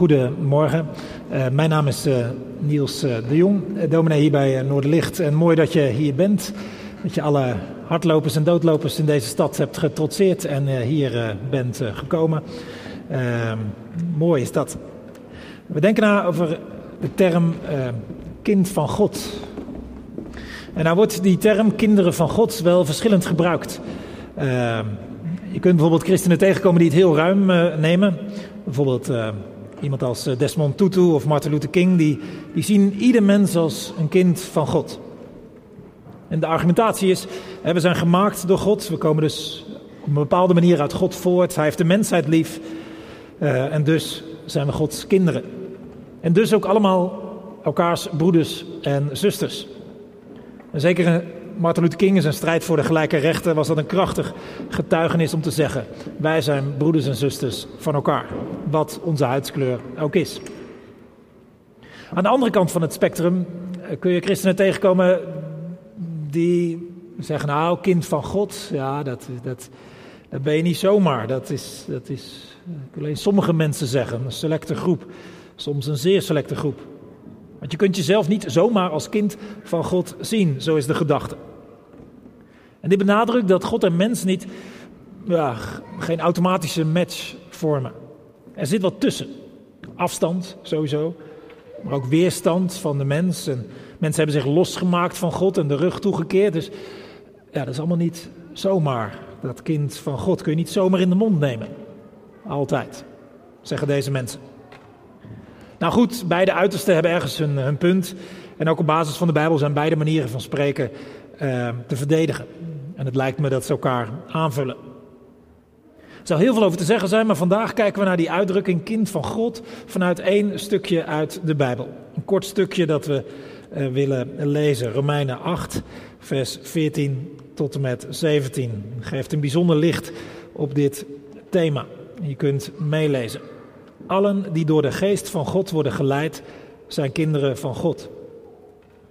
Goedemorgen, uh, mijn naam is uh, Niels uh, de Jong, dominee hier bij Noorderlicht. En mooi dat je hier bent, dat je alle hardlopers en doodlopers in deze stad hebt getrotseerd en hier bent gekomen. Ehm, mooi is dat. We denken na over de term kind van God. En nou wordt die term kinderen van God wel verschillend gebruikt. Ehm, je kunt bijvoorbeeld christenen tegenkomen die het heel ruim nemen. Bijvoorbeeld Iemand als eh, Desmond Tutu of Martin Luther King, die, die zien ieder mens als een kind van God. En de argumentatie is, we zijn gemaakt door God, we komen dus op een bepaalde manier uit God voort. Hij heeft de mensheid lief uh, en dus zijn we Gods kinderen. En dus ook allemaal elkaars broeders en zusters. En zeker Martin Luther King in zijn strijd voor de gelijke rechten was dat een krachtig getuigenis om te zeggen: wij zijn broeders en zusters van elkaar, wat onze huidskleur ook is. Aan de andere kant van het spectrum eh, kun je christenen tegenkomen die zeggen: nou, kind van God, ja, dat, dat, dat ben je niet zomaar. Dat is, dat is alleen sommige mensen zeggen, een selecte groep, soms een zeer selecte groep. Want je kunt jezelf niet zomaar als kind van God zien, zo is de gedachte. En dit benadrukt dat God en mens niet, ja, geen automatische match vormen. Er zit wat tussen. Afstand sowieso, maar ook weerstand van de mens. En mensen hebben zich losgemaakt van God en de rug toegekeerd. Dus ja, dat is allemaal niet zomaar. Dat kind van God kun je niet zomaar in de mond nemen. Altijd, zeggen deze mensen. Nou goed, beide uitersten hebben ergens hun, punt. En ook op basis van de Bijbel zijn beide manieren van spreken uh, te verdedigen. En het lijkt me dat ze elkaar aanvullen. Er zou heel veel over te zeggen zijn, maar vandaag kijken we naar die uitdrukking kind van God vanuit één stukje uit de Bijbel. Een kort stukje dat we uh, willen lezen. Romeinen 8, vers 14 tot en met 17. Geeft een bijzonder licht op dit thema. Je kunt meelezen. Allen die door de geest van God worden geleid, zijn kinderen van God.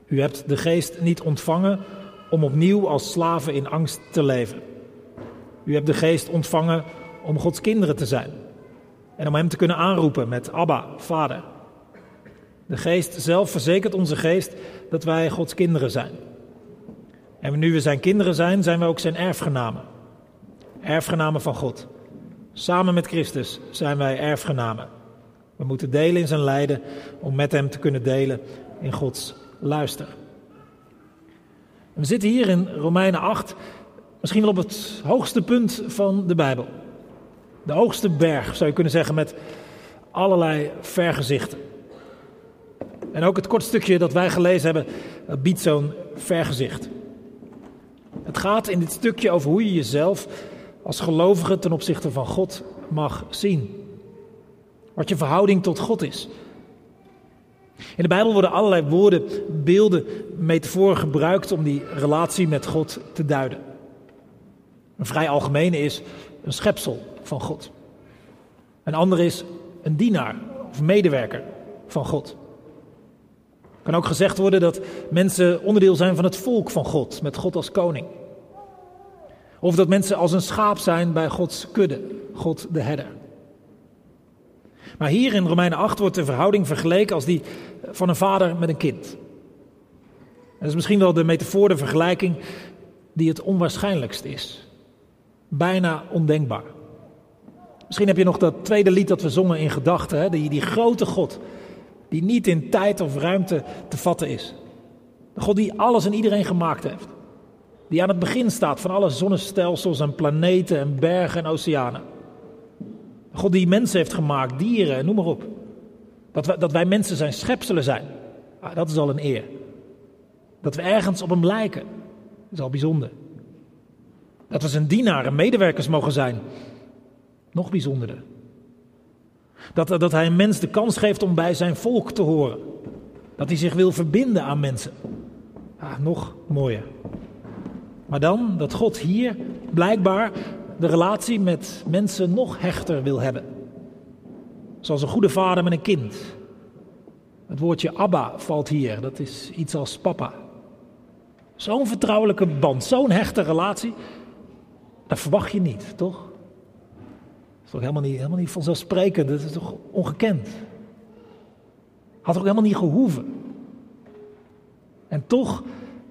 U hebt de geest niet ontvangen om opnieuw als slaven in angst te leven. U hebt de geest ontvangen om Gods kinderen te zijn en om Hem te kunnen aanroepen met Abba, Vader. De geest zelf verzekert onze geest dat wij Gods kinderen zijn. En nu we zijn kinderen zijn, zijn we ook zijn erfgenamen. Erfgenamen van God. Samen met Christus zijn wij erfgenamen. We moeten delen in zijn lijden om met Hem te kunnen delen in Gods luister. We zitten hier in Romeinen 8, misschien wel op het hoogste punt van de Bijbel. De hoogste berg, zou je kunnen zeggen, met allerlei vergezichten. En ook het kort stukje dat wij gelezen hebben, biedt zo'n vergezicht. Het gaat in dit stukje over hoe je jezelf als gelovige ten opzichte van God mag zien. Wat je verhouding tot God is. In de Bijbel worden allerlei woorden, beelden, metaforen gebruikt om die relatie met God te duiden. Een vrij algemene is een schepsel van God. Een andere is een dienaar of medewerker van God. Kan ook gezegd worden dat mensen onderdeel zijn van het volk van God, met God als koning. Of dat mensen als een schaap zijn bij Gods kudde, God de herder. Maar hier in Romeinen 8 wordt de verhouding vergeleken als die van een vader met een kind. Dat is misschien wel de metafoor, de vergelijking die het onwaarschijnlijkst is. Bijna ondenkbaar. Misschien heb je nog dat tweede lied dat we zongen in gedachten, die, die grote God, die niet in tijd of ruimte te vatten is. De God die alles en iedereen gemaakt heeft. Die aan het begin staat van alle zonnestelsels en planeten en bergen en oceanen. God die mensen heeft gemaakt, dieren, noem maar op. Dat wij, dat wij mensen zijn, schepselen zijn. Ah, dat is al een eer. Dat we ergens op hem lijken, is al bijzonder. Dat we zijn dienaren, medewerkers mogen zijn, nog bijzonderder. Dat, dat hij een mens de kans geeft om bij zijn volk te horen. Dat hij zich wil verbinden aan mensen. Ah, nog mooier. Maar dan dat God hier blijkbaar de relatie met mensen nog hechter wil hebben. Zoals een goede vader met een kind. Het woordje Abba valt hier, dat is iets als papa. Zo'n vertrouwelijke band, zo'n hechte relatie, dat verwacht je niet, toch? Dat is toch helemaal niet, helemaal niet vanzelfsprekend, dat is toch ongekend. Had ook helemaal niet gehoeven. En toch,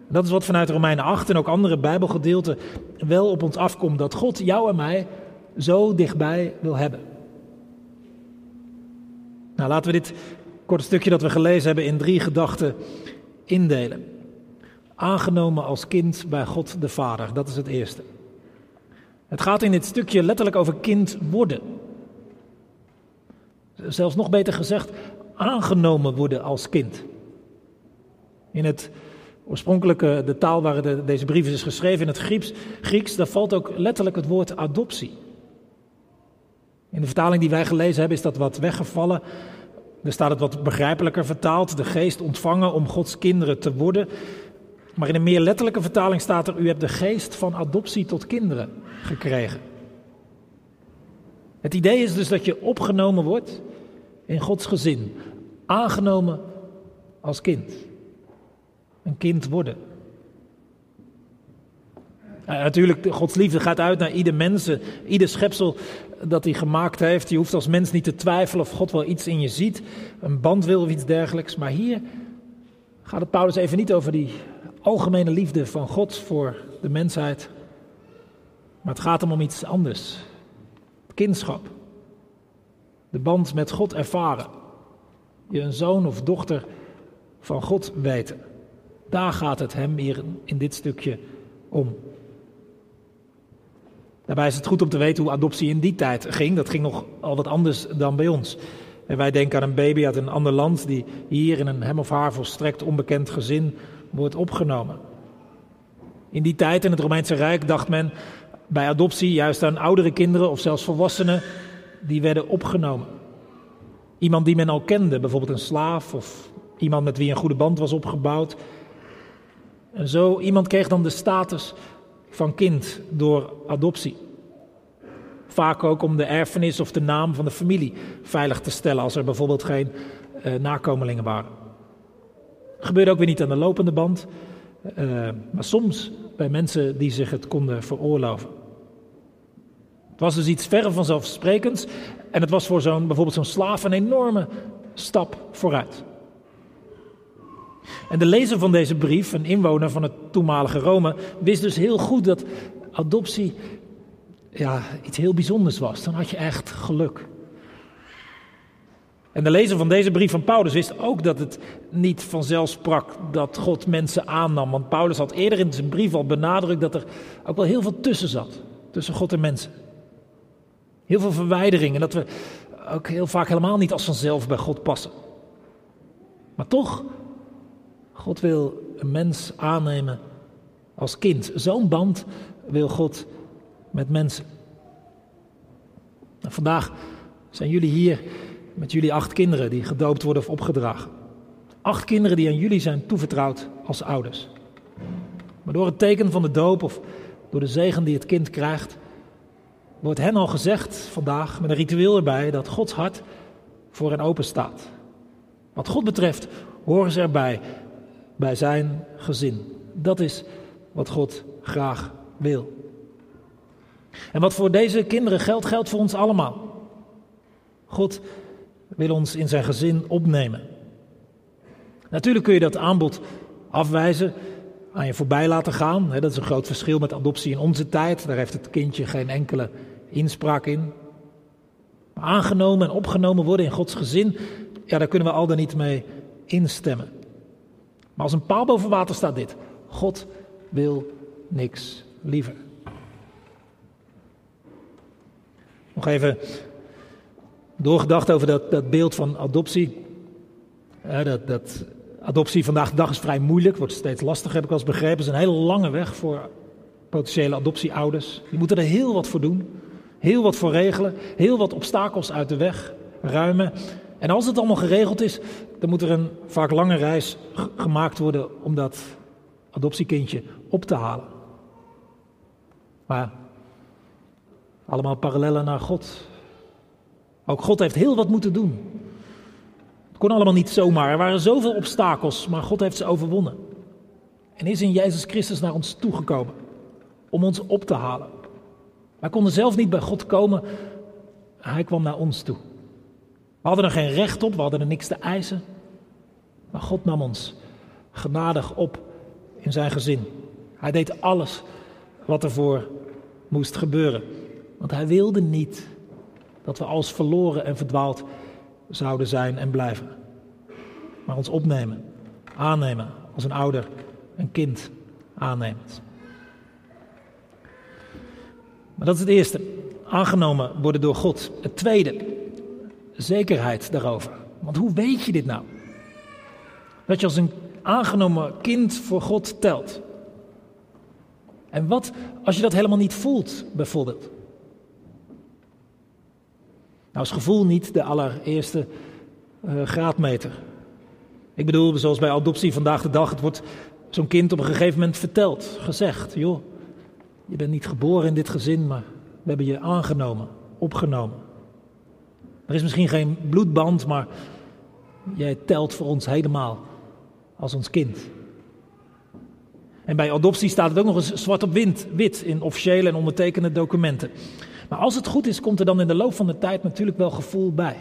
dat is wat vanuit Romeinen 8 en ook andere Bijbelgedeelten wel op ons afkomt, dat God jou en mij zo dichtbij wil hebben. Nou, laten we dit korte stukje dat we gelezen hebben in drie gedachten indelen. Aangenomen als kind bij God de Vader, dat is het eerste. Het gaat in dit stukje letterlijk over kind worden. Zelfs nog beter gezegd, aangenomen worden als kind. In het oorspronkelijke, de taal waar de, deze brief is geschreven, in het Grieks, Grieks, daar valt ook letterlijk het woord adoptie. In de vertaling die wij gelezen hebben is dat wat weggevallen. Er staat het wat begrijpelijker vertaald, de geest ontvangen om Gods kinderen te worden. Maar in een meer letterlijke vertaling staat er, u hebt de geest van adoptie tot kinderen gekregen. Het idee is dus dat je opgenomen wordt in Gods gezin, aangenomen als kind. Een kind worden. natuurlijk, Gods liefde gaat uit naar ieder mens, ieder schepsel dat hij gemaakt heeft. Je hoeft als mens niet te twijfelen of God wel iets in je ziet, een band wil of iets dergelijks. Maar hier gaat het Paulus even niet over die algemene liefde van God voor de mensheid. Maar het gaat hem om iets anders. Kindschap. De band met God ervaren. Je een zoon of dochter van God weten. Daar gaat het hem hier in dit stukje om. Daarbij is het goed om te weten hoe adoptie in die tijd ging. Dat ging nog al wat anders dan bij ons. En wij denken aan een baby uit een ander land die hier in een hem of haar volstrekt onbekend gezin wordt opgenomen. In die tijd in het Romeinse Rijk dacht men bij adoptie juist aan oudere kinderen of zelfs volwassenen die werden opgenomen. Iemand die men al kende, bijvoorbeeld een slaaf of iemand met wie een goede band was opgebouwd. En zo iemand kreeg dan de status van kind door adoptie. Vaak ook om de erfenis of de naam van de familie veilig te stellen als er bijvoorbeeld geen uh, nakomelingen waren. Gebeurde ook weer niet aan de lopende band, uh, maar soms bij mensen die zich het konden veroorloven. Het was dus iets verre vanzelfsprekends en het was voor zo'n, bijvoorbeeld zo'n slaaf een enorme stap vooruit. En de lezer van deze brief, een inwoner van het toenmalige Rome, wist dus heel goed dat adoptie ja, iets heel bijzonders was. Dan had je echt geluk. En de lezer van deze brief van Paulus wist ook dat het niet vanzelf sprak dat God mensen aannam. Want Paulus had eerder in zijn brief al benadrukt dat er ook wel heel veel tussen zat. Tussen God en mensen. Heel veel verwijdering en dat we ook heel vaak helemaal niet als vanzelf bij God passen. Maar toch, God wil een mens aannemen als kind. Zo'n band wil God met mensen. En vandaag zijn jullie hier met jullie acht kinderen die gedoopt worden of opgedragen. Acht kinderen die aan jullie zijn toevertrouwd als ouders. Maar door het teken van de doop of door de zegen die het kind krijgt, wordt hen al gezegd vandaag met een ritueel erbij dat Gods hart voor hen open staat. Wat God betreft horen ze erbij, bij zijn gezin. Dat is wat God graag wil. En wat voor deze kinderen geldt, geldt voor ons allemaal. God wil ons in zijn gezin opnemen. Natuurlijk kun je dat aanbod afwijzen, aan je voorbij laten gaan. Dat is een groot verschil met adoptie in onze tijd. Daar heeft het kindje geen enkele inspraak in. Maar aangenomen en opgenomen worden in Gods gezin, ja, daar kunnen we al dan niet mee instemmen. Maar als een paal boven water staat dit: God wil niks liever. Nog even doorgedacht over dat, dat beeld van adoptie. dat, dat, adoptie vandaag de dag is vrij moeilijk, wordt steeds lastiger, heb ik wel begrepen. Het is een hele lange weg voor potentiële adoptieouders. Die moeten er heel wat voor doen, heel wat voor regelen, heel wat obstakels uit de weg ruimen. En als het allemaal geregeld is, dan moet er een vaak lange reis gemaakt worden om dat adoptiekindje op te halen. Maar allemaal parallellen naar God. Ook God heeft heel wat moeten doen. Het kon allemaal niet zomaar. Er waren zoveel obstakels, maar God heeft ze overwonnen. En is in Jezus Christus naar ons toegekomen om ons op te halen. Wij konden zelf niet bij God komen, hij kwam naar ons toe. We hadden er geen recht op, we hadden er niks te eisen. Maar God nam ons genadig op in zijn gezin. Hij deed alles wat ervoor moest gebeuren. Want hij wilde niet dat we als verloren en verdwaald zouden zijn en blijven. Maar ons opnemen, aannemen als een ouder een kind aanneemt. Maar dat is het eerste. Aangenomen worden door God. Het tweede, zekerheid daarover. Want hoe weet je dit nou? Dat je als een aangenomen kind voor God telt. En wat als je dat helemaal niet voelt, bijvoorbeeld? Nou is gevoel niet de allereerste uh, graadmeter. Ik bedoel, zoals bij adoptie vandaag de dag, het wordt zo'n kind op een gegeven moment verteld, gezegd, joh, je bent niet geboren in dit gezin, maar we hebben je aangenomen, opgenomen. Er is misschien geen bloedband, maar jij telt voor ons helemaal als ons kind. En bij adoptie staat het ook nog eens zwart op wit, wit in officiële en ondertekende documenten. Maar als het goed is, komt er dan in de loop van de tijd natuurlijk wel gevoel bij.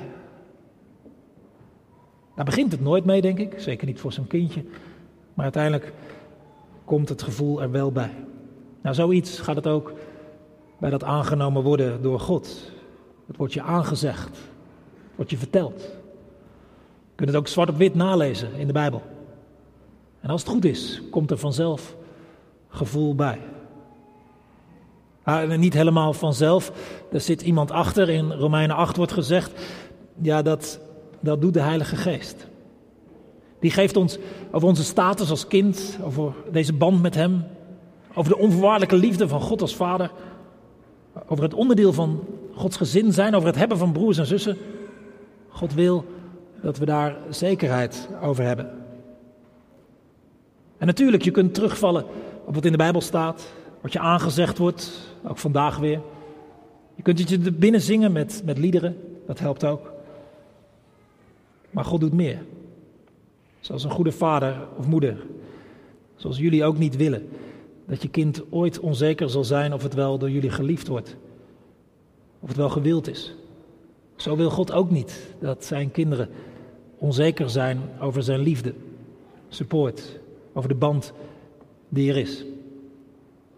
Daar begint het nooit mee, denk ik. Zeker niet voor zo'n kindje. Maar uiteindelijk komt het gevoel er wel bij. Nou, zoiets gaat het ook bij dat aangenomen worden door God. Het wordt je aangezegd, wordt je verteld. Je kunt het ook zwart op wit nalezen in de Bijbel. En als het goed is, komt er vanzelf gevoel bij. Maar niet helemaal vanzelf. Er zit iemand achter. In Romeinen 8 wordt gezegd: ja, dat, dat doet de Heilige Geest. Die geeft ons over onze status als kind, over deze band met Hem, over de onvoorwaardelijke liefde van God als Vader, over het onderdeel van Gods gezin zijn, over het hebben van broers en zussen. God wil dat we daar zekerheid over hebben. En natuurlijk, je kunt terugvallen op wat in de Bijbel staat, wat je aangezegd wordt, ook vandaag weer. Je kunt het je binnen zingen met, met liederen, dat helpt ook. Maar God doet meer. Zoals een goede vader of moeder. Zoals jullie ook niet willen dat je kind ooit onzeker zal zijn of het wel door jullie geliefd wordt. Of het wel gewild is. Zo wil God ook niet dat zijn kinderen onzeker zijn over zijn liefde, support, over de band die er is.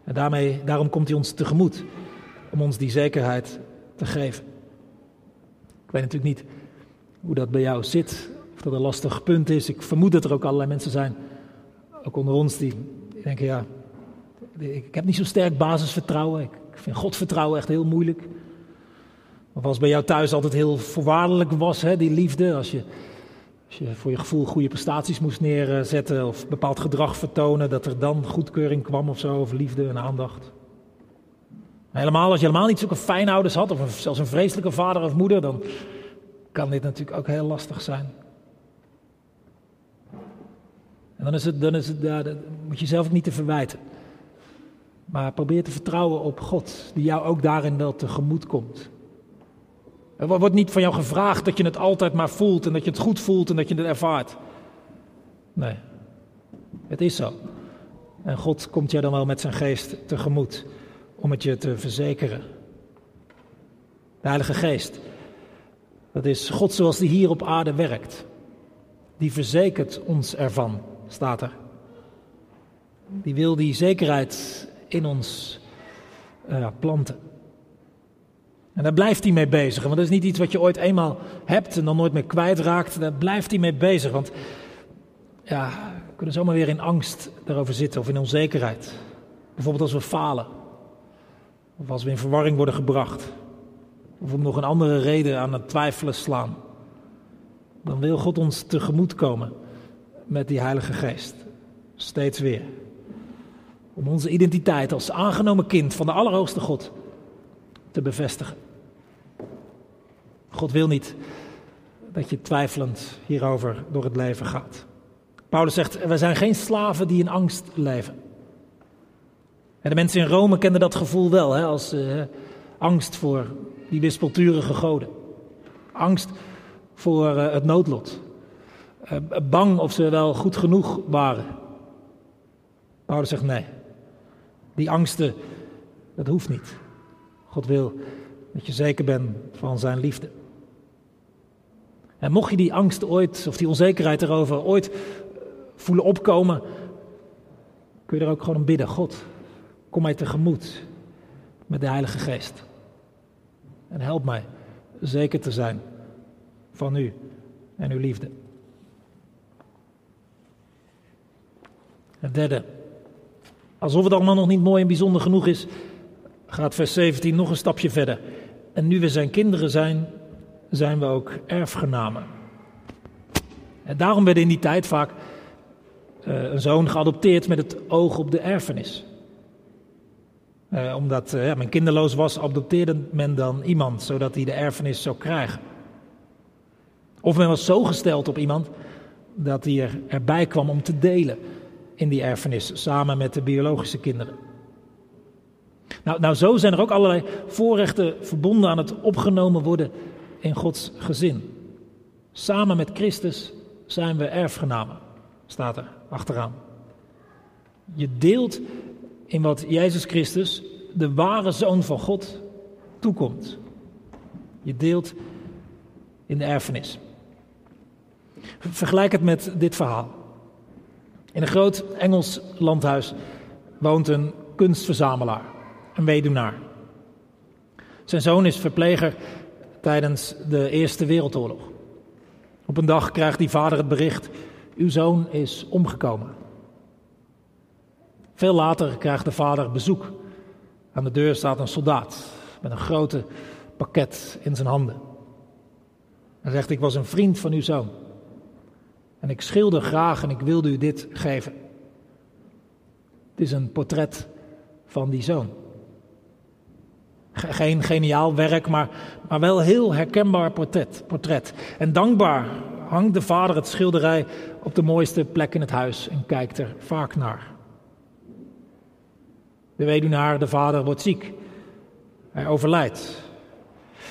En daarmee, daarom komt hij ons tegemoet om ons die zekerheid te geven. Ik weet natuurlijk niet hoe dat bij jou zit, of dat een lastig punt is. Ik vermoed dat er ook allerlei mensen zijn, ook onder ons, die denken, ja, ik heb niet zo'n sterk basisvertrouwen. Ik vind Godvertrouwen echt heel moeilijk. Of als bij jou thuis altijd heel voorwaardelijk was, hè, die liefde, als je als je voor je gevoel goede prestaties moest neerzetten of bepaald gedrag vertonen, dat er dan goedkeuring kwam of zo, of liefde en aandacht. helemaal, als je helemaal niet zulke fijne ouders had, of zelfs een vreselijke vader of moeder, dan kan dit natuurlijk ook heel lastig zijn. En dan, is het, dan is het, ja, moet je zelf ook niet te verwijten. Maar probeer te vertrouwen op God, die jou ook daarin wel tegemoet komt. Er wordt niet van jou gevraagd dat je het altijd maar voelt en dat je het goed voelt en dat je het ervaart. Nee, het is zo. En God komt jou dan wel met zijn geest tegemoet om het je te verzekeren. De Heilige Geest, dat is God zoals die hier op aarde werkt. Die verzekert ons ervan, staat er. Die wil die zekerheid in ons uh, planten. En daar blijft hij mee bezig. Want dat is niet iets wat je ooit eenmaal hebt en dan nooit meer kwijtraakt. Daar blijft hij mee bezig. Want ja, we kunnen zomaar weer in angst daarover zitten of in onzekerheid. Bijvoorbeeld als we falen. Of als we in verwarring worden gebracht. Of om nog een andere reden aan het twijfelen slaan. Dan wil God ons tegemoet komen met die Heilige Geest. Steeds weer. Om onze identiteit als aangenomen kind van de Allerhoogste God te bevestigen. God wil niet dat je twijfelend hierover door het leven gaat. Paulus zegt, we zijn geen slaven die in angst leven. En de mensen in Rome kenden dat gevoel wel, hè, als uh, angst voor die wispelturige goden. Angst voor uh, het noodlot. Uh, bang of ze wel goed genoeg waren. Paulus zegt nee. Die angsten, dat hoeft niet. God wil dat je zeker bent van zijn liefde. En mocht je die angst ooit, of die onzekerheid erover ooit voelen opkomen, kun je er ook gewoon om bidden. God, kom mij tegemoet met de Heilige Geest. En help mij zeker te zijn van u en uw liefde. Het derde. Alsof het allemaal nog niet mooi en bijzonder genoeg is, gaat vers 17 nog een stapje verder. En nu we zijn kinderen zijn, zijn we ook erfgenamen. En daarom werd in die tijd vaak uh, een zoon geadopteerd met het oog op de erfenis. Uh, omdat uh, men kinderloos was, adopteerde men dan iemand, zodat hij de erfenis zou krijgen. Of men was zo gesteld op iemand dat hij er, erbij kwam om te delen in die erfenis, samen met de biologische kinderen. Nou, nou, zo zijn er ook allerlei voorrechten verbonden aan het opgenomen worden in Gods gezin. Samen met Christus zijn we erfgenamen, staat er achteraan. Je deelt in wat Jezus Christus, de ware zoon van God, toekomt. Je deelt in de erfenis. Vergelijk het met dit verhaal. In een groot Engels landhuis woont een kunstverzamelaar, een weduwnaar. Zijn zoon is verpleger tijdens de Eerste Wereldoorlog. Op een dag krijgt die vader het bericht: Uw zoon is omgekomen. Veel later krijgt de vader bezoek. Aan de deur staat een soldaat met een grote pakket in zijn handen. Hij zegt: Ik was een vriend van uw zoon. En ik schilder graag en ik wilde u dit geven. Het is een portret van die zoon. Geen geniaal werk, maar, maar wel heel herkenbaar portret, portret. En dankbaar hangt de vader het schilderij op de mooiste plek in het huis en kijkt er vaak naar. De weduwnaar, de vader, wordt ziek. Hij overlijdt.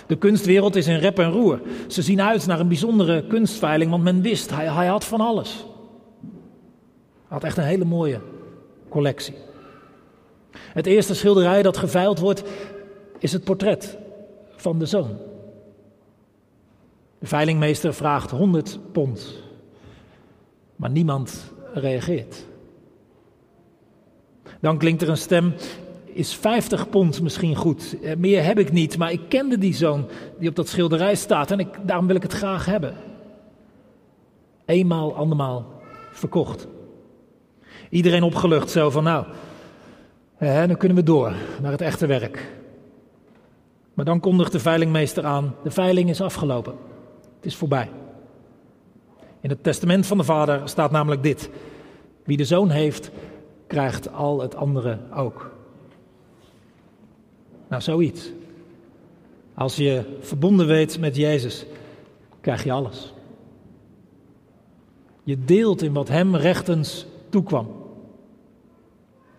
De kunstwereld is in rep en roer. Ze zien uit naar een bijzondere kunstveiling, want men wist, hij, hij had van alles. Hij had echt een hele mooie collectie. Het eerste schilderij dat geveild wordt, is het portret van de zoon. De veilingmeester vraagt 100 pond, maar niemand reageert. Dan klinkt er een stem is 50 pond misschien goed. Eh, meer heb ik niet, maar ik kende die zoon die op dat schilderij staat en ik, daarom wil ik het graag hebben. Eenmaal, andermaal verkocht. Iedereen opgelucht zo van nou, dan kunnen we door naar het echte werk. Maar dan kondigt de veilingmeester aan, de veiling is afgelopen. Het is voorbij. In het testament van de vader staat namelijk dit. Wie de zoon heeft, krijgt al het andere ook. Nou, zoiets. Als je verbonden weet met Jezus, krijg je alles. Je deelt in wat Hem rechtens toekwam.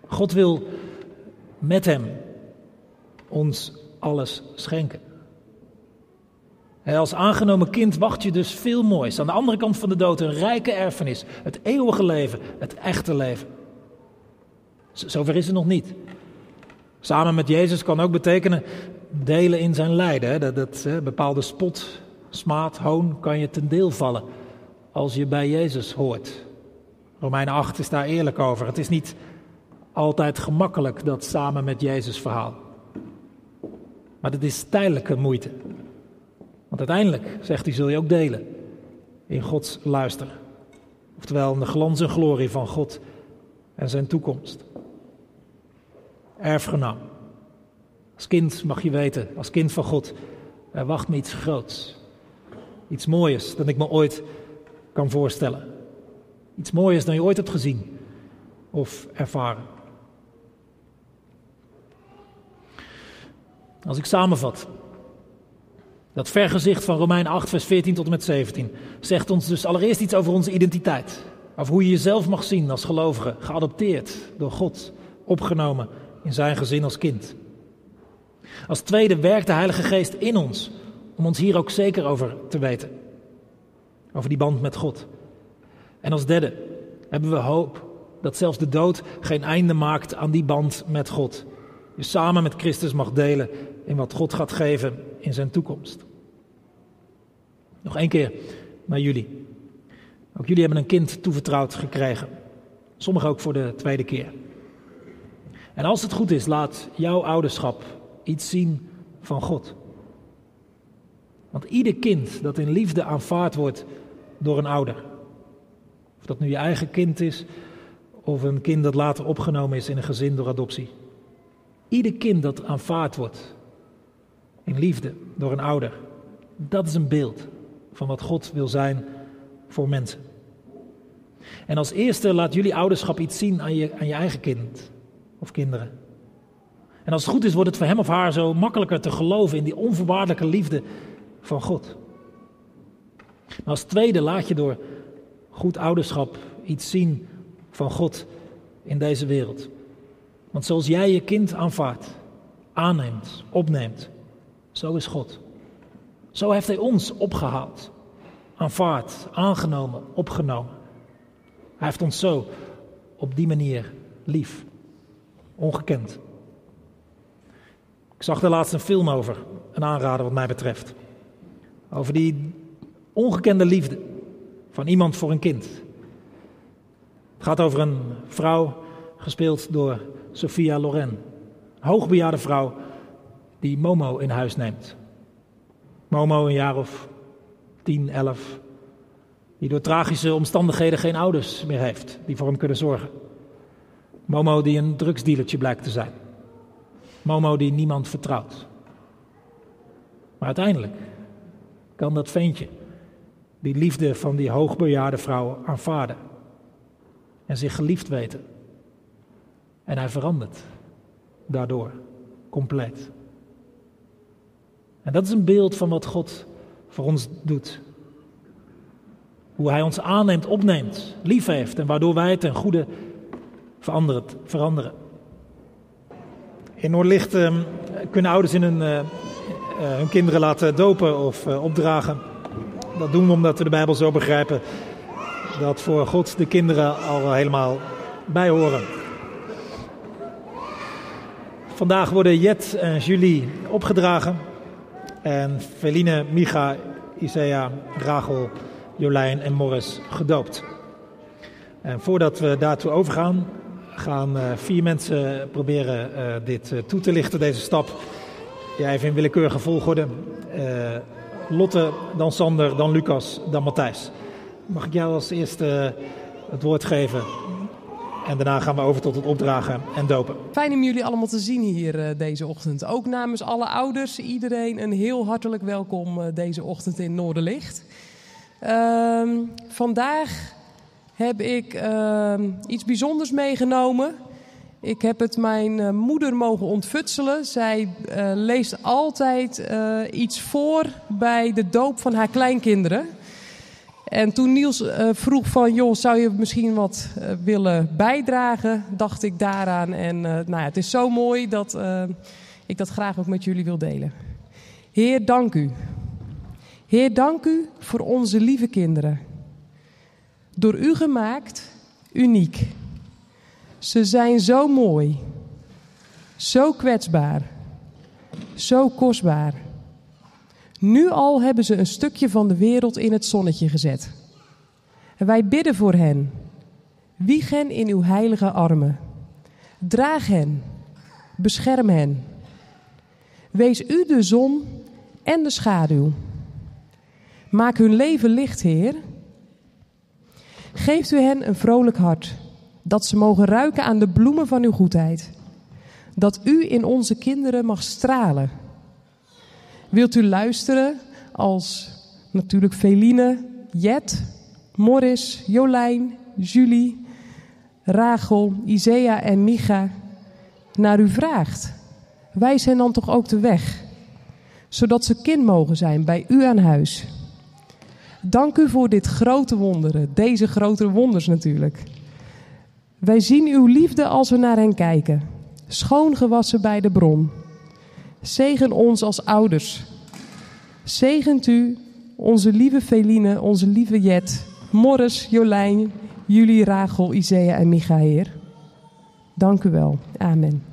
God wil met Hem ons alles schenken. Als aangenomen kind wacht je dus veel moois. Aan de andere kant van de dood een rijke erfenis. Het eeuwige leven, het echte leven. Zover is het nog niet. Samen met Jezus kan ook betekenen delen in zijn lijden. Dat, dat bepaalde spot, smaad, hoon kan je ten deel vallen als je bij Jezus hoort. Romeinen 8 is daar eerlijk over. Het is niet altijd gemakkelijk dat samen met Jezus verhaal. Maar het is tijdelijke moeite. Want uiteindelijk, zegt hij, zul je ook delen in Gods luister. Oftewel in de glans en glorie van God en zijn toekomst erfgenaam. Als kind mag je weten, als kind van God, er wacht me iets groots. Iets mooiers dan ik me ooit kan voorstellen. Iets mooiers dan je ooit hebt gezien of ervaren. Als ik samenvat, dat vergezicht van Romein 8, vers 14 tot en met 17 zegt ons dus allereerst iets over onze identiteit. Over hoe je jezelf mag zien als gelovige, geadopteerd door God, opgenomen in zijn gezin als kind. Als tweede werkt de Heilige Geest in ons om ons hier ook zeker over te weten. Over die band met God. En als derde hebben we hoop dat zelfs de dood geen einde maakt aan die band met God. Je samen met Christus mag delen in wat God gaat geven in zijn toekomst. Nog één keer naar jullie. Ook jullie hebben een kind toevertrouwd gekregen. Sommigen ook voor de tweede keer. En als het goed is, laat jouw ouderschap iets zien van God. Want ieder kind dat in liefde aanvaard wordt door een ouder, of dat nu je eigen kind is, of een kind dat later opgenomen is in een gezin door adoptie. Ieder kind dat aanvaard wordt in liefde door een ouder, dat is een beeld van wat God wil zijn voor mensen. En als eerste laat jullie ouderschap iets zien aan je, aan je eigen kind of kinderen. En als het goed is, wordt het voor hem of haar zo makkelijker te geloven in die onvoorwaardelijke liefde van God. Maar als tweede laat je door goed ouderschap iets zien van God in deze wereld. Want zoals jij je kind aanvaardt, aanneemt, opneemt, zo is God. Zo heeft Hij ons opgehaald, aanvaard, aangenomen, opgenomen. Hij heeft ons zo op die manier lief, ongekend. Ik zag er laatst een film over, een aanrader wat mij betreft. Over die ongekende liefde van iemand voor een kind. Het gaat over een vrouw, gespeeld door Sophia Loren. Hoogbejaarde vrouw die Momo in huis neemt. Momo een jaar of 10, 11. Die door tragische omstandigheden geen ouders meer heeft die voor hem kunnen zorgen. Momo die een drugsdealertje blijkt te zijn. Momo die niemand vertrouwt. Maar uiteindelijk kan dat ventje die liefde van die hoogbejaarde vrouw aanvaarden. En zich geliefd weten. En hij verandert daardoor compleet. En dat is een beeld van wat God voor ons doet. Hoe hij ons aanneemt, opneemt, lief heeft en waardoor wij ten goede veranderen. In Noordlicht uh, kunnen ouders in hun, uh, hun kinderen laten dopen of uh, opdragen. Dat doen we omdat we de Bijbel zo begrijpen dat voor God de kinderen al helemaal bij horen. Vandaag worden Jet en Julie opgedragen. En Feline, Micha, Isaiah, Rachel, Jolijn en Morris gedoopt. En voordat we daartoe overgaan, gaan uh, vier mensen proberen uh, dit uh, toe te lichten, deze stap. Ja, even in willekeurige volgorde. Lotte, dan Sander, dan Lucas, dan Matthijs. Mag ik jou als eerste het woord geven? En daarna gaan we over tot het opdragen en dopen. Fijn om jullie allemaal te zien hier deze ochtend. Ook namens alle ouders, iedereen een heel hartelijk welkom deze ochtend in Noorderlicht. Ehm, vandaag heb ik ehm, iets bijzonders meegenomen. Ik heb het mijn uh, moeder mogen ontfutselen. Zij leest altijd iets voor bij de doop van haar kleinkinderen. En toen Niels vroeg van, joh, zou je misschien wat willen bijdragen, dacht ik daaraan. En nou ja, het is zo mooi dat ik dat graag ook met jullie wil delen. Heer, dank u. Heer, dank u voor onze lieve kinderen. Door u gemaakt, uniek. Ze zijn zo mooi, zo kwetsbaar, zo kostbaar. Nu al hebben ze een stukje van de wereld in het zonnetje gezet. En wij bidden voor hen. Wieg hen in uw heilige armen. Draag hen. Bescherm hen. Wees u de zon en de schaduw. Maak hun leven licht, Heer. Geeft u hen een vrolijk hart, dat ze mogen ruiken aan de bloemen van uw goedheid. Dat u in onze kinderen mag stralen. Wilt u luisteren als natuurlijk Feline, Jet, Morris, Jolijn, Julie, Rachel, Isea en Micha naar u vraagt? Wijs hen dan toch ook de weg, zodat ze kind mogen zijn bij u aan huis. Dank u voor dit grote wonderen, deze grotere wonders natuurlijk. Wij zien uw liefde als we naar hen kijken, schoongewassen bij de bron. Zegen ons als ouders. Zegent u onze lieve Feline, onze lieve Jet, Morris, Jolijn, Julie, Rachel, Isaiah en Micha, Heer. Dank u wel. Amen.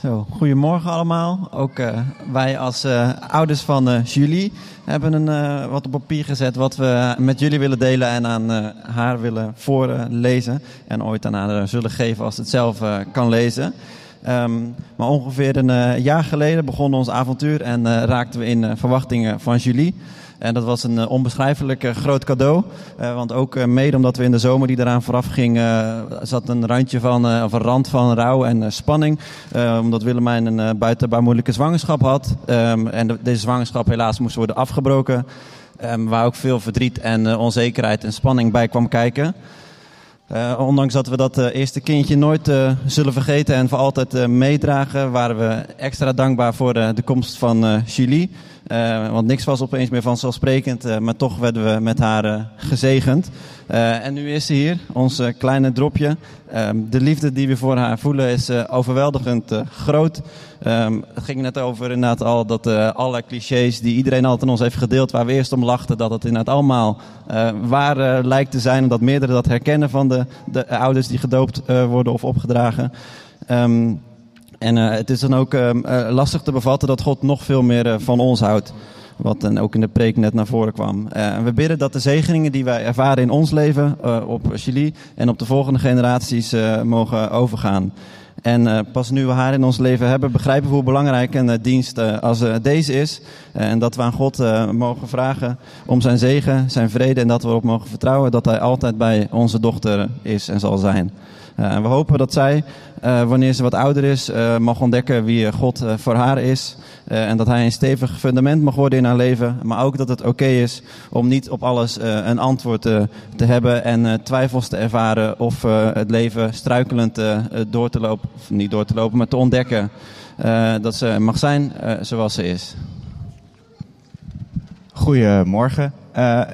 Zo, goedemorgen allemaal. Ook uh, wij als uh, ouders van uh, Julie hebben een, wat op papier gezet wat we met jullie willen delen en aan haar willen voorlezen. en ooit aan haar zullen geven als het zelf kan lezen. Um, maar ongeveer een jaar geleden begon ons avontuur en raakten we in verwachtingen van Julie. En dat was een onbeschrijfelijk groot cadeau. Want ook mede omdat we in de zomer die eraan vooraf ging, zat een randje van, of een rand van rouw en spanning. omdat Willemijn een buitenbaar moeilijke zwangerschap had. Um, en de, deze zwangerschap helaas moest worden afgebroken. Um, waar ook veel verdriet en onzekerheid en spanning bij kwam kijken. Uh, ondanks dat we dat uh, eerste kindje nooit uh, zullen vergeten en voor altijd meedragen, waren we extra dankbaar voor de komst van Julie. Want niks was opeens meer vanzelfsprekend, maar toch werden we met haar gezegend. en nu is ze hier, ons kleine dropje. Ehm, de liefde die we voor haar voelen is overweldigend groot. Um, het ging net over inderdaad al dat alle clichés die iedereen altijd in ons heeft gedeeld, waar we eerst om lachten, dat het inderdaad allemaal waar lijkt te zijn. En dat meerdere dat herkennen van de, de ouders die gedoopt worden of opgedragen. Um, en het is dan ook lastig te bevatten dat God nog veel meer van ons houdt. Wat dan ook in de preek net naar voren kwam. we bidden dat de zegeningen die wij ervaren in ons leven, op Chili en op de volgende generaties, mogen overgaan. En pas nu we haar in ons leven hebben, begrijpen we hoe belangrijk een dienst als deze is. en dat we aan God mogen vragen om zijn zegen, zijn vrede en dat we erop mogen vertrouwen dat hij altijd bij onze dochter is en zal zijn. en we hopen dat zij uh, wanneer ze wat ouder is, uh, mag ontdekken wie God uh, voor haar is. en dat hij een stevig fundament mag worden in haar leven. Maar ook dat het oké is om niet op alles een antwoord te hebben en twijfels te ervaren of het leven struikelend door te lopen, of niet door te lopen, maar te ontdekken dat ze mag zijn zoals ze is. Goedemorgen,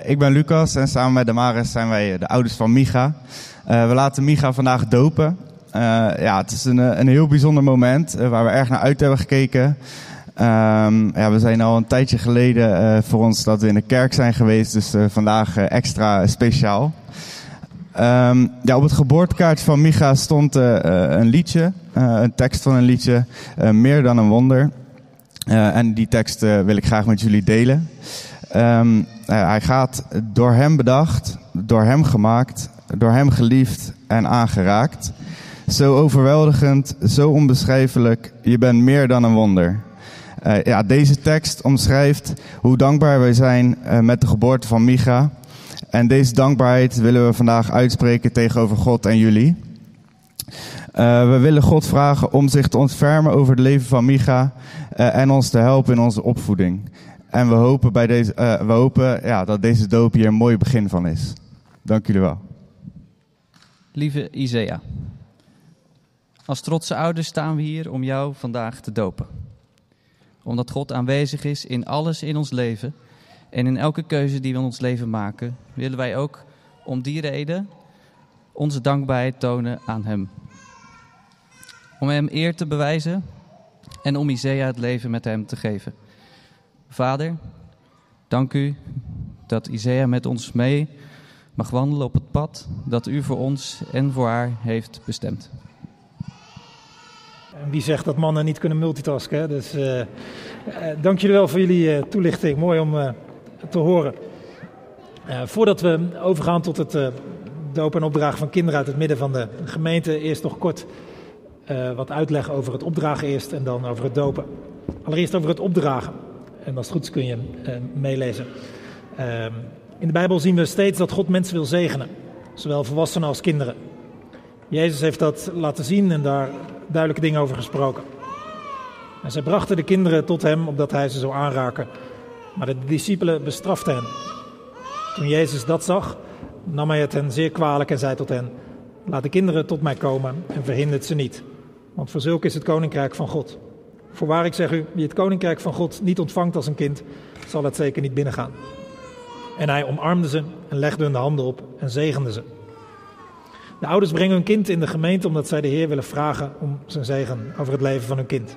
ik ben Lucas en samen met Damaris zijn wij de ouders van Micha. we laten Micha vandaag dopen. Uh, ja, het is een, een heel bijzonder moment uh, waar we erg naar uit hebben gekeken. Um, ja, we zijn al een tijdje geleden voor ons dat we in de kerk zijn geweest, dus vandaag extra speciaal. Um, ja, op het geboortekaartje van Micha stond een liedje, een tekst van een liedje, Meer dan een wonder. en die tekst wil ik graag met jullie delen. Um, hij gaat door hem bedacht, door hem gemaakt, door hem geliefd en aangeraakt. Zo overweldigend, zo onbeschrijfelijk. Je bent meer dan een wonder. Uh, ja, deze tekst omschrijft hoe dankbaar wij zijn uh, met de geboorte van Micha. En deze dankbaarheid willen we vandaag uitspreken tegenover God en jullie. Uh, we willen God vragen om zich te ontfermen over het leven van Micha en ons te helpen in onze opvoeding. En we hopen, bij deze, we hopen ja, dat deze doop hier een mooi begin van is. Dank jullie wel. Lieve Isaiah. Als trotse ouders staan we hier om jou vandaag te dopen. Omdat God aanwezig is in alles in ons leven en in elke keuze die we in ons leven maken, willen wij ook om die reden onze dankbaarheid tonen aan Hem. Om Hem eer te bewijzen en om Isaiah het leven met Hem te geven. Vader, dank U dat Isaiah met ons mee mag wandelen op het pad dat U voor ons en voor haar heeft bestemd. Wie zegt dat mannen niet kunnen multitasken? Hè? Dus uh, dank jullie wel voor jullie uh, toelichting. Mooi om te horen. voordat we overgaan tot het dopen en opdragen van kinderen uit het midden van de gemeente, eerst nog kort wat uitleg over het opdragen eerst en dan over het dopen. Allereerst over het opdragen. En als het goed is kun je meelezen. Ehm, in de Bijbel zien we steeds dat God mensen wil zegenen, zowel volwassenen als kinderen. Jezus heeft dat laten zien en daar duidelijke dingen over gesproken. En zij brachten de kinderen tot hem opdat hij ze zou aanraken. Maar de discipelen bestraften hen. Toen Jezus dat zag, nam hij het hen zeer kwalijk en zei tot hen: Laat de kinderen tot mij komen en verhindert ze niet. Want voor zulke is het koninkrijk van God. Voorwaar ik zeg u, wie het koninkrijk van God niet ontvangt als een kind, zal het zeker niet binnengaan. En hij omarmde ze en legde hun de handen op en zegende ze. De ouders brengen hun kind in de gemeente omdat zij de Heer willen vragen om zijn zegen over het leven van hun kind.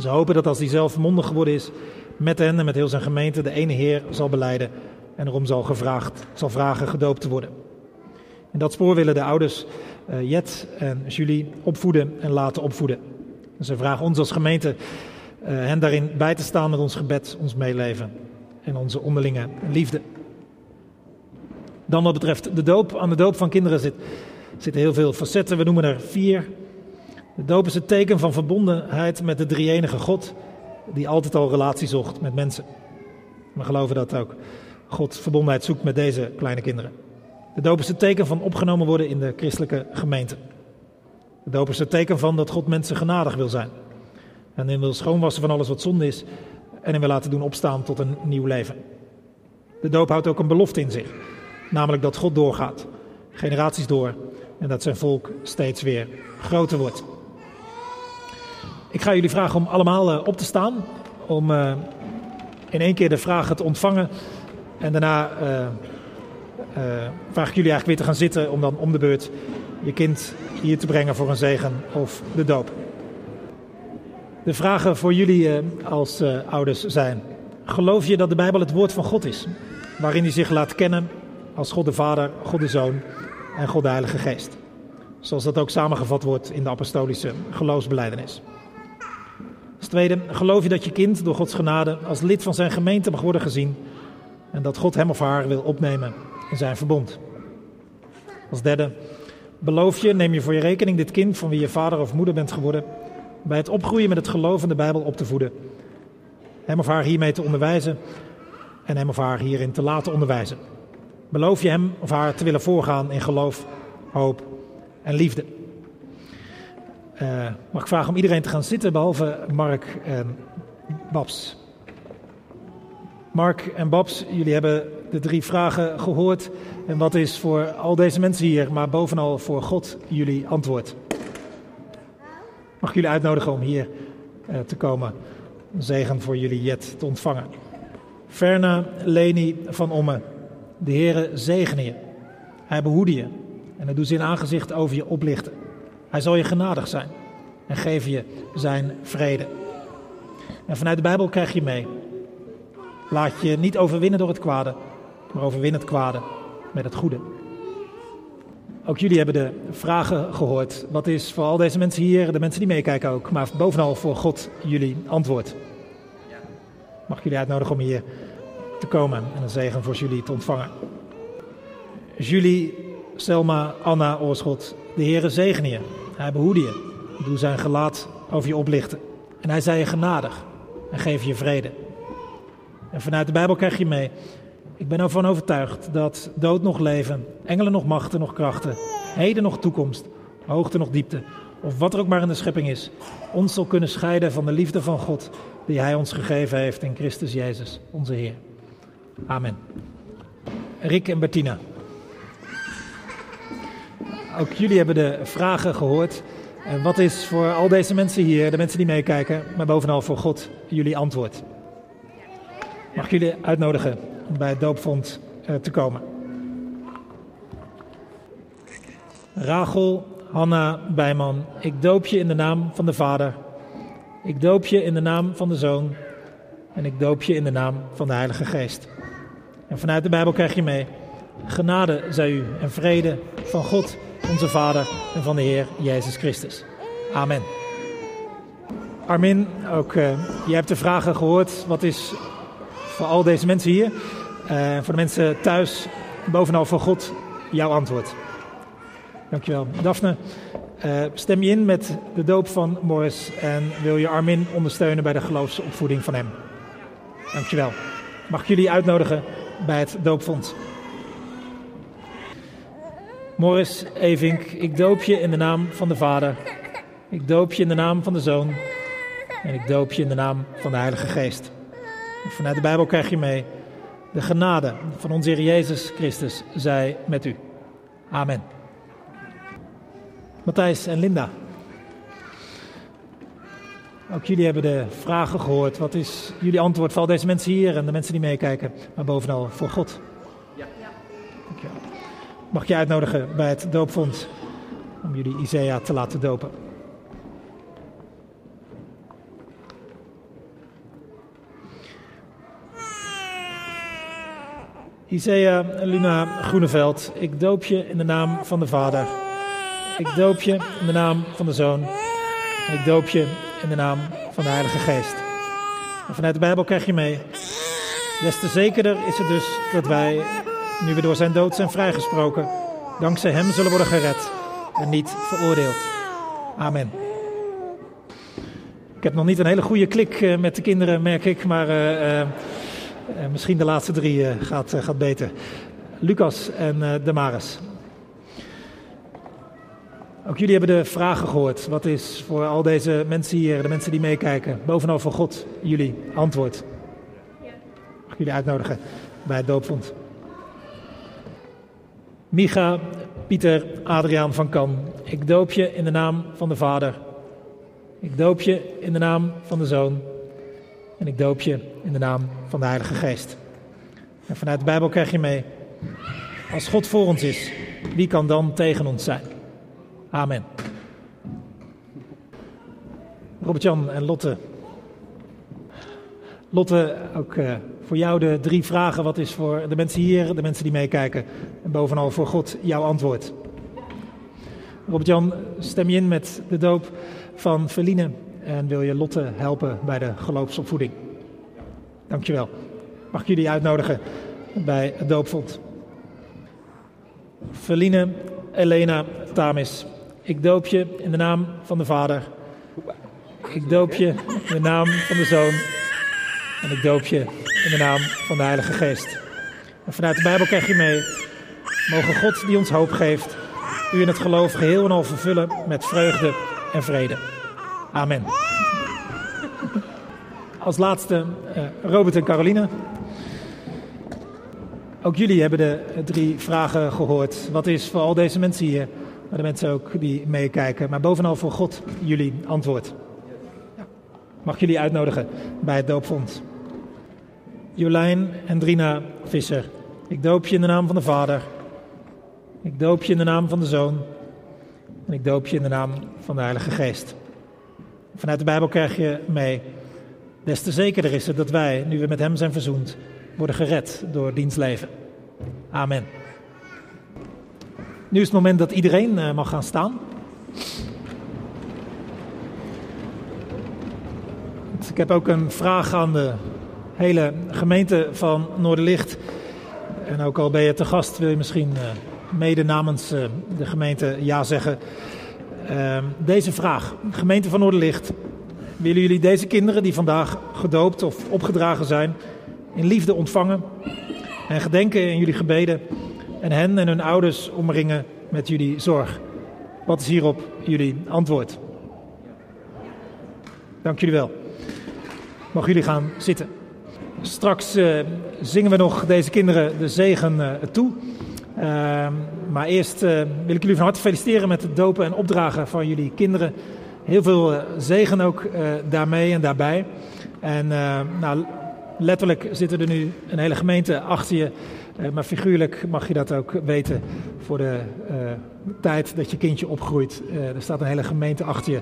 Ze hopen dat als hij zelf mondig geworden is, met hen en met heel zijn gemeente de ene Heer zal beleiden en erom zal, gevraagd, zal vragen gedoopt te worden. In dat spoor willen de ouders uh, Jet en Julie opvoeden en laten opvoeden. We vragen ons als gemeente uh, hen daarin bij te staan met ons gebed, ons meeleven en onze onderlinge liefde. Dan wat betreft de doop. Aan de doop van kinderen zit, zitten heel veel facetten. We noemen er vier. De doop is het teken van verbondenheid met de drie-enige God, die altijd al relatie zocht met mensen. We geloven dat ook God verbondenheid zoekt met deze kleine kinderen. De doop is het teken van opgenomen worden in de christelijke gemeente. De doop is het teken van dat God mensen genadig wil zijn. En in wil schoonwassen van alles wat zonde is. En hem wil laten doen opstaan tot een nieuw leven. De doop houdt ook een belofte in zich. Namelijk dat God doorgaat. Generaties door. En dat zijn volk steeds weer groter wordt. Ik ga jullie vragen om allemaal eh, op te staan. Om uh, in één keer de vragen te ontvangen. En daarna uh, vraag ik jullie eigenlijk weer te gaan zitten. Om dan om de beurt je kind hier te brengen voor een zegen of de doop. De vragen voor jullie als ouders zijn. Geloof je dat de Bijbel het woord van God is? Waarin hij zich laat kennen als God de Vader, God de Zoon en God de Heilige Geest. Zoals dat ook samengevat wordt in de apostolische geloofsbeleidenis. Als tweede, geloof je dat je kind door Gods genade als lid van zijn gemeente mag worden gezien en dat God hem of haar wil opnemen in zijn verbond. Als derde, beloof je, neem je voor je rekening dit kind van wie je vader of moeder bent geworden, bij het opgroeien met het geloof in de Bijbel op te voeden, hem of haar hiermee te onderwijzen en hem of haar hierin te laten onderwijzen. Beloof je hem of haar te willen voorgaan in geloof, hoop en liefde. Uh, mag ik vragen om iedereen te gaan zitten, behalve Mark en Babs. Mark en Babs, jullie hebben de drie vragen gehoord. En wat is voor al deze mensen hier, maar bovenal voor God, jullie antwoord? Mag ik jullie uitnodigen om hier uh, te komen? Een zegen voor jullie jet te ontvangen. Verna Leni van Omme. De Heere zegene je. Hij behoede je. En hij doet zijn aangezicht over je oplichten. Hij zal je genadig zijn. En geven je zijn vrede. En vanuit de Bijbel krijg je mee. Laat je niet overwinnen door het kwade. Maar overwin het kwade met het goede. Ook jullie hebben de vragen gehoord. Wat is voor al deze mensen hier, de mensen die meekijken ook, maar bovenal voor God jullie antwoord? Mag ik jullie uitnodigen om hier te komen en een zegen voor jullie te ontvangen. Julie, Selma, Anna, Oorschot, de Heere zegen je. Hij behoede je. Doe zijn gelaat over je oplichten. En hij zei je genadig en geef je vrede. En vanuit de Bijbel krijg je mee. Ik ben ervan overtuigd dat dood nog leven, engelen nog machten, nog krachten, heden nog toekomst, hoogte nog diepte, of wat er ook maar in de schepping is, ons zal kunnen scheiden van de liefde van God die Hij ons gegeven heeft in Christus Jezus, onze Heer. Amen. Rick en Bettina. Ook jullie hebben de vragen gehoord. En wat is voor al deze mensen hier, de mensen die meekijken, maar bovenal voor God, jullie antwoord? Mag ik jullie uitnodigen bij het doopvond eh, te komen? Rachel, Hanna, Bijman, ik doop je in de naam van de Vader. Ik doop je in de naam van de Zoon. En ik doop je in de naam van de Heilige Geest. En vanuit de Bijbel krijg je mee. Genade zij u en vrede van God, onze Vader en van de Heer Jezus Christus. Amen. Armin, ook uh, je hebt de vragen gehoord. Wat is voor al deze mensen hier, uh, voor de mensen thuis, bovenal voor God, jouw antwoord? Dankjewel. Daphne, uh, stem je in met de doop van Morris en wil je Armin ondersteunen bij de geloofsopvoeding van hem? Dankjewel. Mag ik jullie uitnodigen bij het doopfonds? Morris Evink, ik doop je in de naam van de Vader. Ik doop je in de naam van de Zoon. En ik doop je in de naam van de Heilige Geest. Vanuit de Bijbel krijg je mee. De genade van onze Heer Jezus Christus zij met u. Amen. Matthijs en Linda. Ook jullie hebben de vragen gehoord. Wat is jullie antwoord voor al deze mensen hier en de mensen die meekijken, maar bovenal voor God? Ja. Dankjewel. Mag ik je uitnodigen bij het doopfonds om jullie Isaiah te laten dopen? Isaiah Luna Groeneveld, ik doop je in de naam van de Vader. Ik doop je in de naam van de Zoon. Ik doop je in de naam van de Heilige Geest. En vanuit de Bijbel krijg je mee. Des te zekerder is het dus dat wij, nu we door zijn dood zijn vrijgesproken, dankzij hem zullen worden gered en niet veroordeeld. Amen. Ik heb nog niet een hele goede klik eh, met de kinderen, merk ik, maar uh, uh, misschien de laatste drie gaat, gaat beter. Lucas en Damaris. Ook jullie hebben de vragen gehoord. Wat is voor al deze mensen hier, de mensen die meekijken, bovenal voor God, jullie antwoord? Mag ik jullie uitnodigen bij het doopvond? Micha, Pieter, Adriaan van Kan, ik doop je in de naam van de Vader. Ik doop je in de naam van de Zoon. En ik doop je in de naam van de Heilige Geest. En vanuit de Bijbel krijg je mee. Als God voor ons is, wie kan dan tegen ons zijn? Amen. Robert-Jan en Lotte. Lotte, ook uh, voor jou de drie vragen. Wat is voor de mensen hier, de mensen die meekijken, en bovenal voor God jouw antwoord? Robert-Jan, stem je in met de doop van Feline en wil je Lotte helpen bij de geloofsopvoeding? Dankjewel. Mag ik jullie uitnodigen bij het doopvond? Feline, Elena, Tamis. Ik doop je in de naam van de Vader. Ik doop je in de naam van de Zoon. En ik doop je in de naam van de Heilige Geest. En vanuit de Bijbel krijg je mee. Mogen God die ons hoop geeft, u in het geloof geheel en al vervullen met vreugde en vrede. Amen. Als laatste uh, Robert en Caroline. Ook jullie hebben de drie vragen gehoord. Wat is voor al deze mensen hier maar de mensen ook die meekijken. Maar bovenal voor God jullie antwoord. Mag jullie uitnodigen bij het doopvond. Jolijn en Drina Visser. Ik doop je in de naam van de Vader. Ik doop je in de naam van de Zoon. En ik doop je in de naam van de Heilige Geest. Vanuit de Bijbel krijg je mee. Des te zekerder is het dat wij, nu we met Hem zijn verzoend, worden gered door diens leven. Amen. Nu is het moment dat iedereen uh, mag gaan staan. Ik heb ook een vraag aan de hele gemeente van Noorderlicht. En ook al ben je te gast, wil je misschien uh, mede namens uh, de gemeente ja zeggen. Ehm, deze vraag, gemeente van Noorderlicht. Willen jullie deze kinderen die vandaag gedoopt of opgedragen zijn, in liefde ontvangen en gedenken in jullie gebeden en hen en hun ouders omringen met jullie zorg. Wat is hierop jullie antwoord? Dank jullie wel. Mag jullie gaan zitten. Straks uh, zingen we nog deze kinderen de zegen uh, toe. Uh, maar eerst uh, wil ik jullie van harte feliciteren met het dopen en opdragen van jullie kinderen. Heel veel zegen ook daarmee en daarbij. En nou, letterlijk zitten er nu een hele gemeente achter je maar figuurlijk mag je dat ook weten voor de uh, tijd dat je kindje opgroeit. Uh, er staat een hele gemeente achter je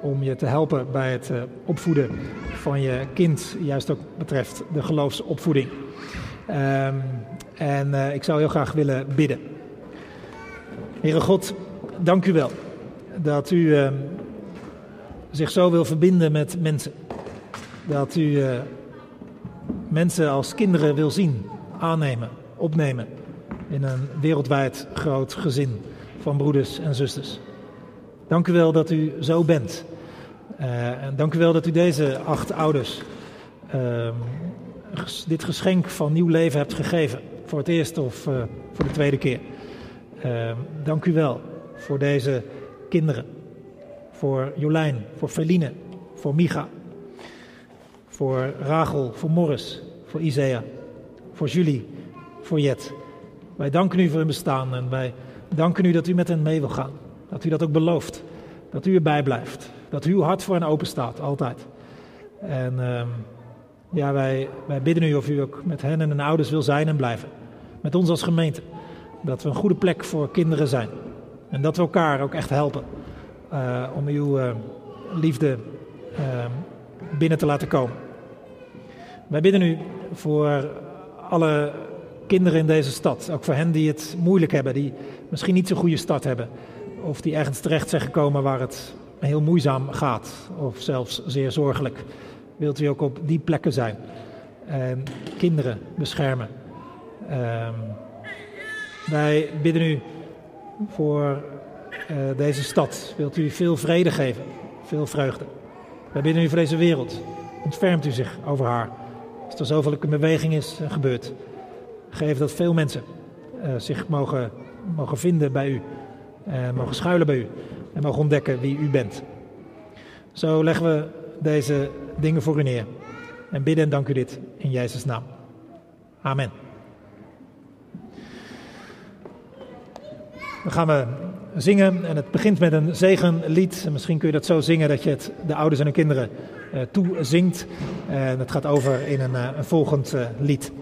om je te helpen bij het opvoeden van je kind, juist ook betreft de geloofsopvoeding. Ehm, en ik zou heel graag willen bidden. Heere God, dank u wel dat u ehm, zich zo wil verbinden met mensen. Dat u mensen als kinderen wil zien, aannemen opnemen in een wereldwijd groot gezin van broeders en zusters. Dank u wel dat u zo bent. Uh, en dank u wel dat u deze acht ouders uh, dit geschenk van nieuw leven hebt gegeven. Voor het eerst of uh, voor de tweede keer. Ehm, dank u wel voor deze kinderen. Voor Jolijn, voor Feline, voor Micha. Voor Rachel, voor Morris, voor Isaiah, voor Julie voor Jet. Wij danken u voor hun bestaan en wij danken u dat u met hen mee wil gaan. Dat u dat ook belooft. Dat u erbij blijft. Dat uw hart voor hen open staat, altijd. En uh, ja, wij, wij bidden u of u ook met hen en hun ouders wil zijn en blijven. Met ons als gemeente. Dat we een goede plek voor kinderen zijn. En dat we elkaar ook echt helpen. Uh, om uw uh, liefde ehm, binnen te laten komen. Wij bidden u voor alle kinderen in deze stad. Ook voor hen die het moeilijk hebben, die misschien niet zo'n goede start hebben. Of die ergens terecht zijn gekomen waar het heel moeizaam gaat, of zelfs zeer zorgelijk, wilt u ook op die plekken zijn. En kinderen beschermen. Ehm, wij bidden u voor eh, deze stad. Wilt u veel vrede geven, veel vreugde. Wij bidden u voor deze wereld. Ontfermt u zich over haar. Als er zoveel in beweging is en gebeurt. Geef dat veel mensen uh, zich mogen, mogen vinden bij u. En mogen schuilen bij u. En mogen ontdekken wie u bent. Zo leggen we deze dingen voor u neer. En bidden en dank u dit in Jezus' naam. Amen. Dan gaan we zingen en het begint met een zegenlied. En misschien kun je dat zo zingen dat je het de ouders en de kinderen uh, toezingt. En het gaat over in een, een volgend lied.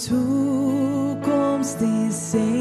De toekomst is zeker,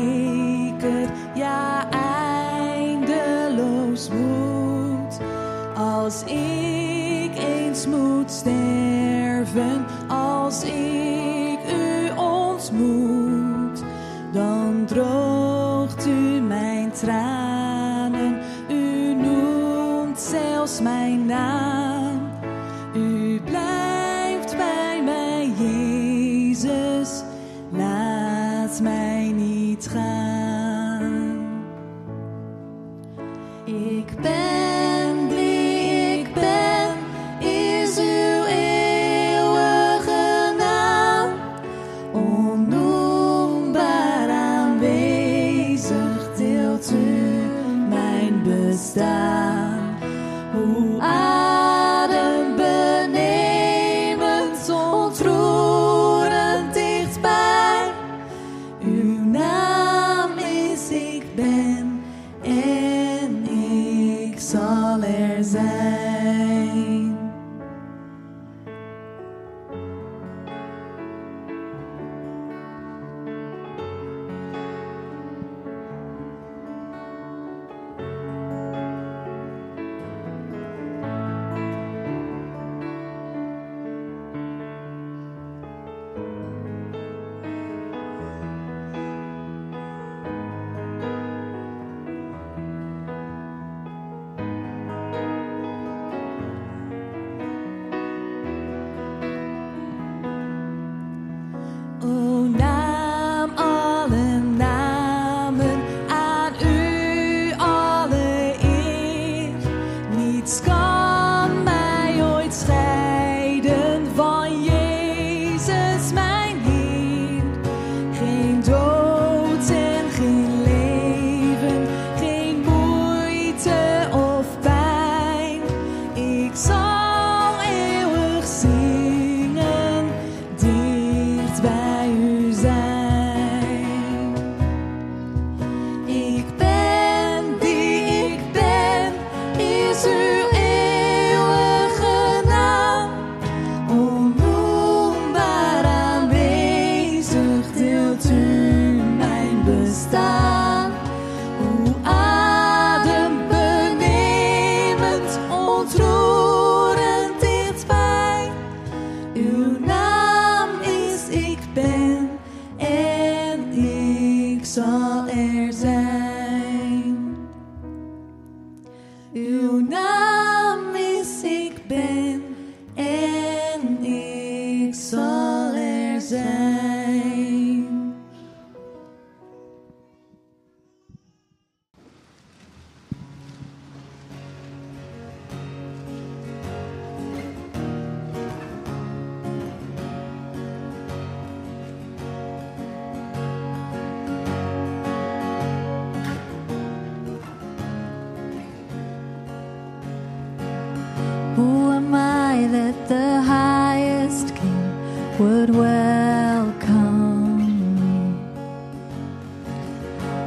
would welcome me.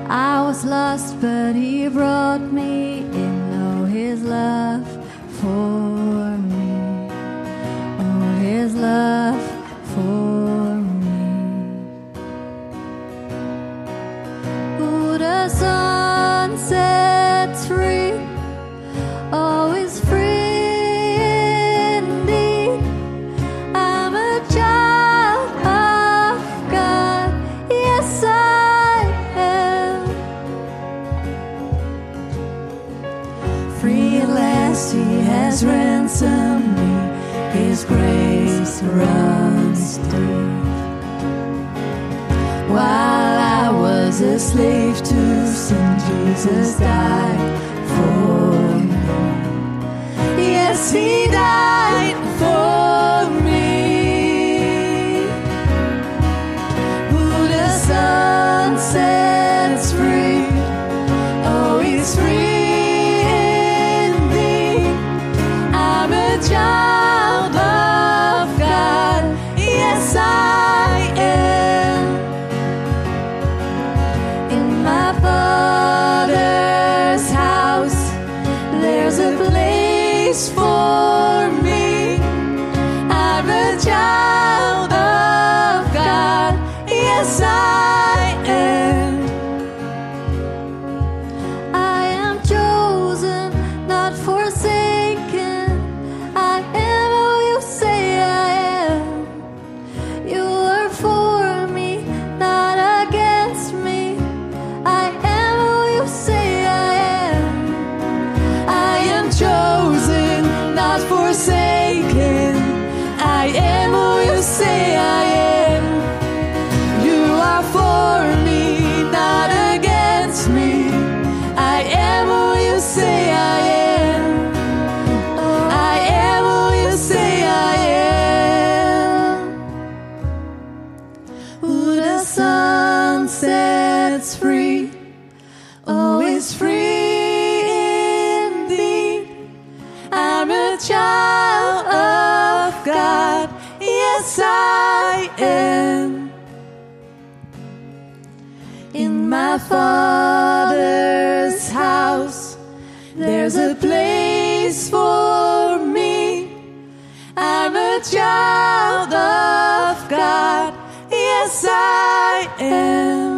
I was lost, but He brought me in. Oh, His love for me. Oh, His love Jesus died. I am who you say I am. my Father's house, there's a place for me. I'm a child of God. Yes, I am.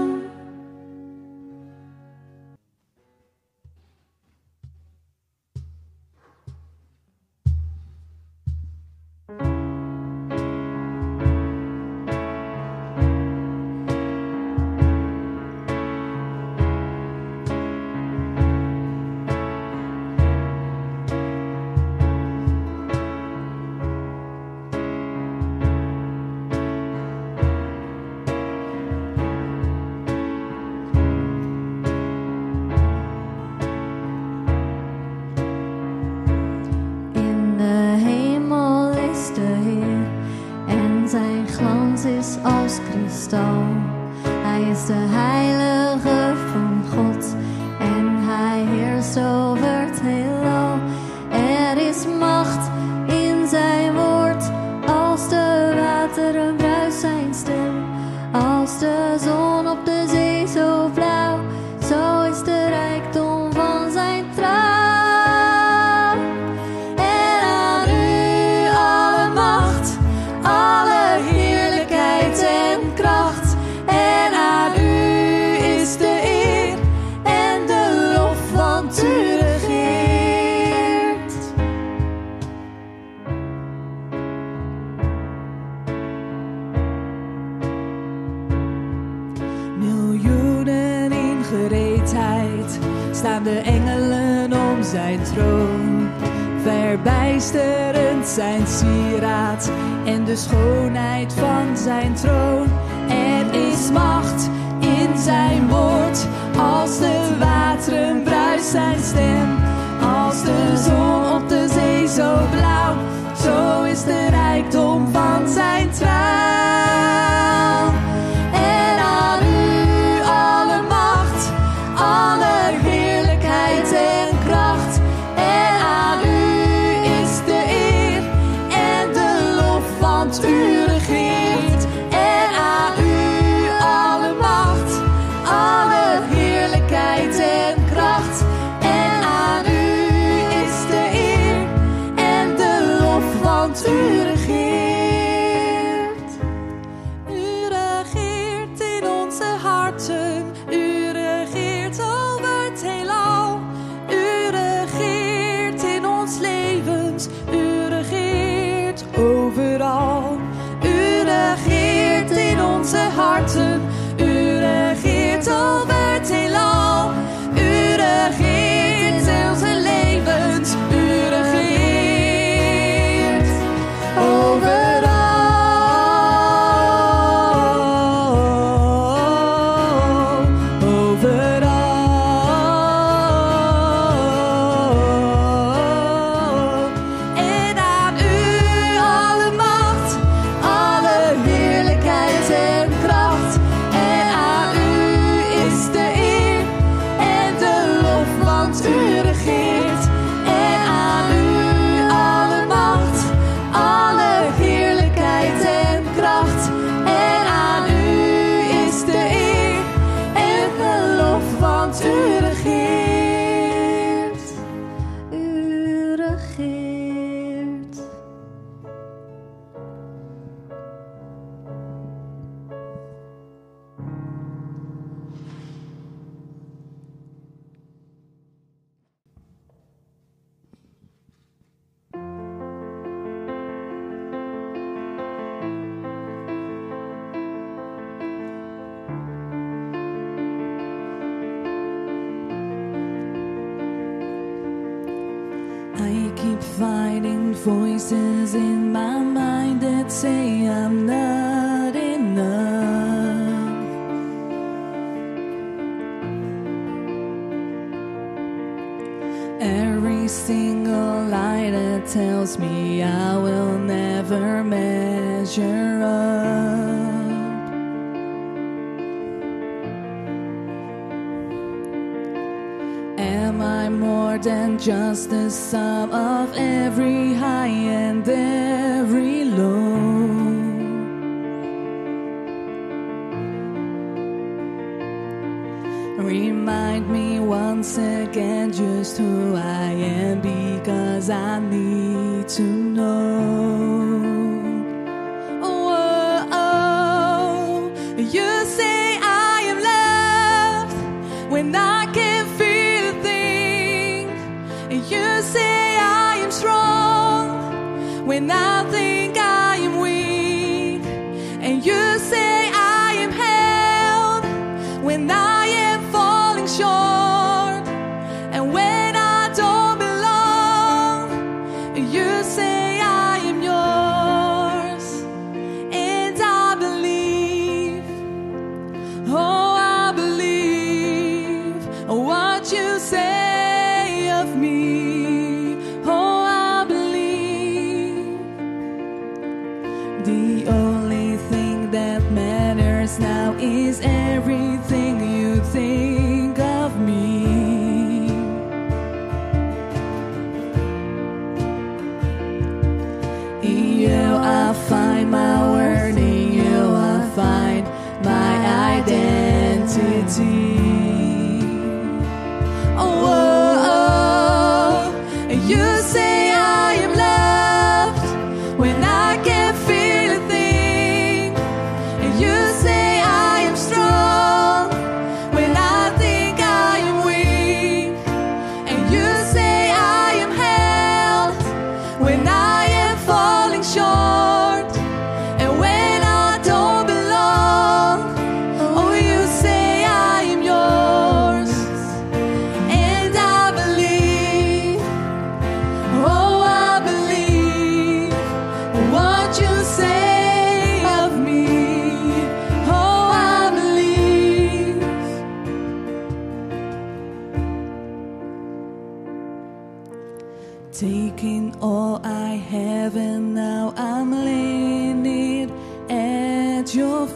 Is als kristal. Hij is de heilige van God en hij heerst over. zijn sieraad en de schoonheid van zijn troon. Er is macht in zijn woord. You say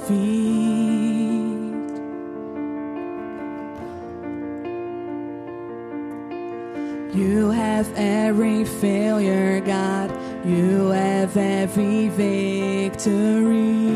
feet. You have every failure, God. You have every victory.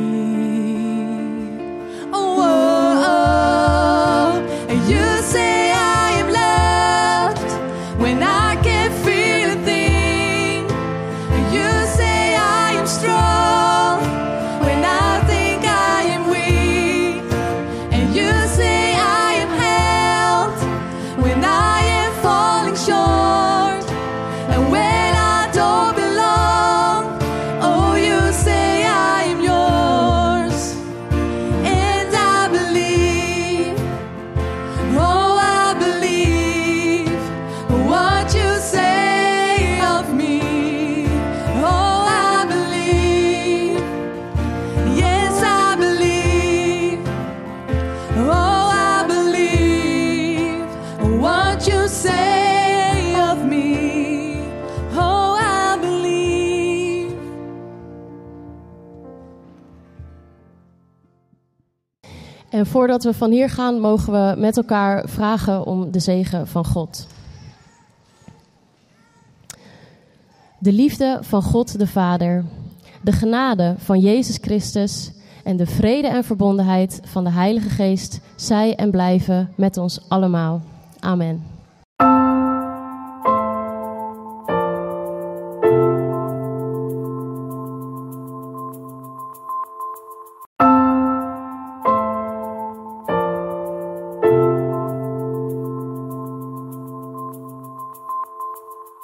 Voordat we van hier gaan, mogen we met elkaar vragen om de zegen van God. De liefde van God de Vader, de genade van Jezus Christus en de vrede en verbondenheid van de Heilige Geest zij en blijven met ons allemaal. Amen.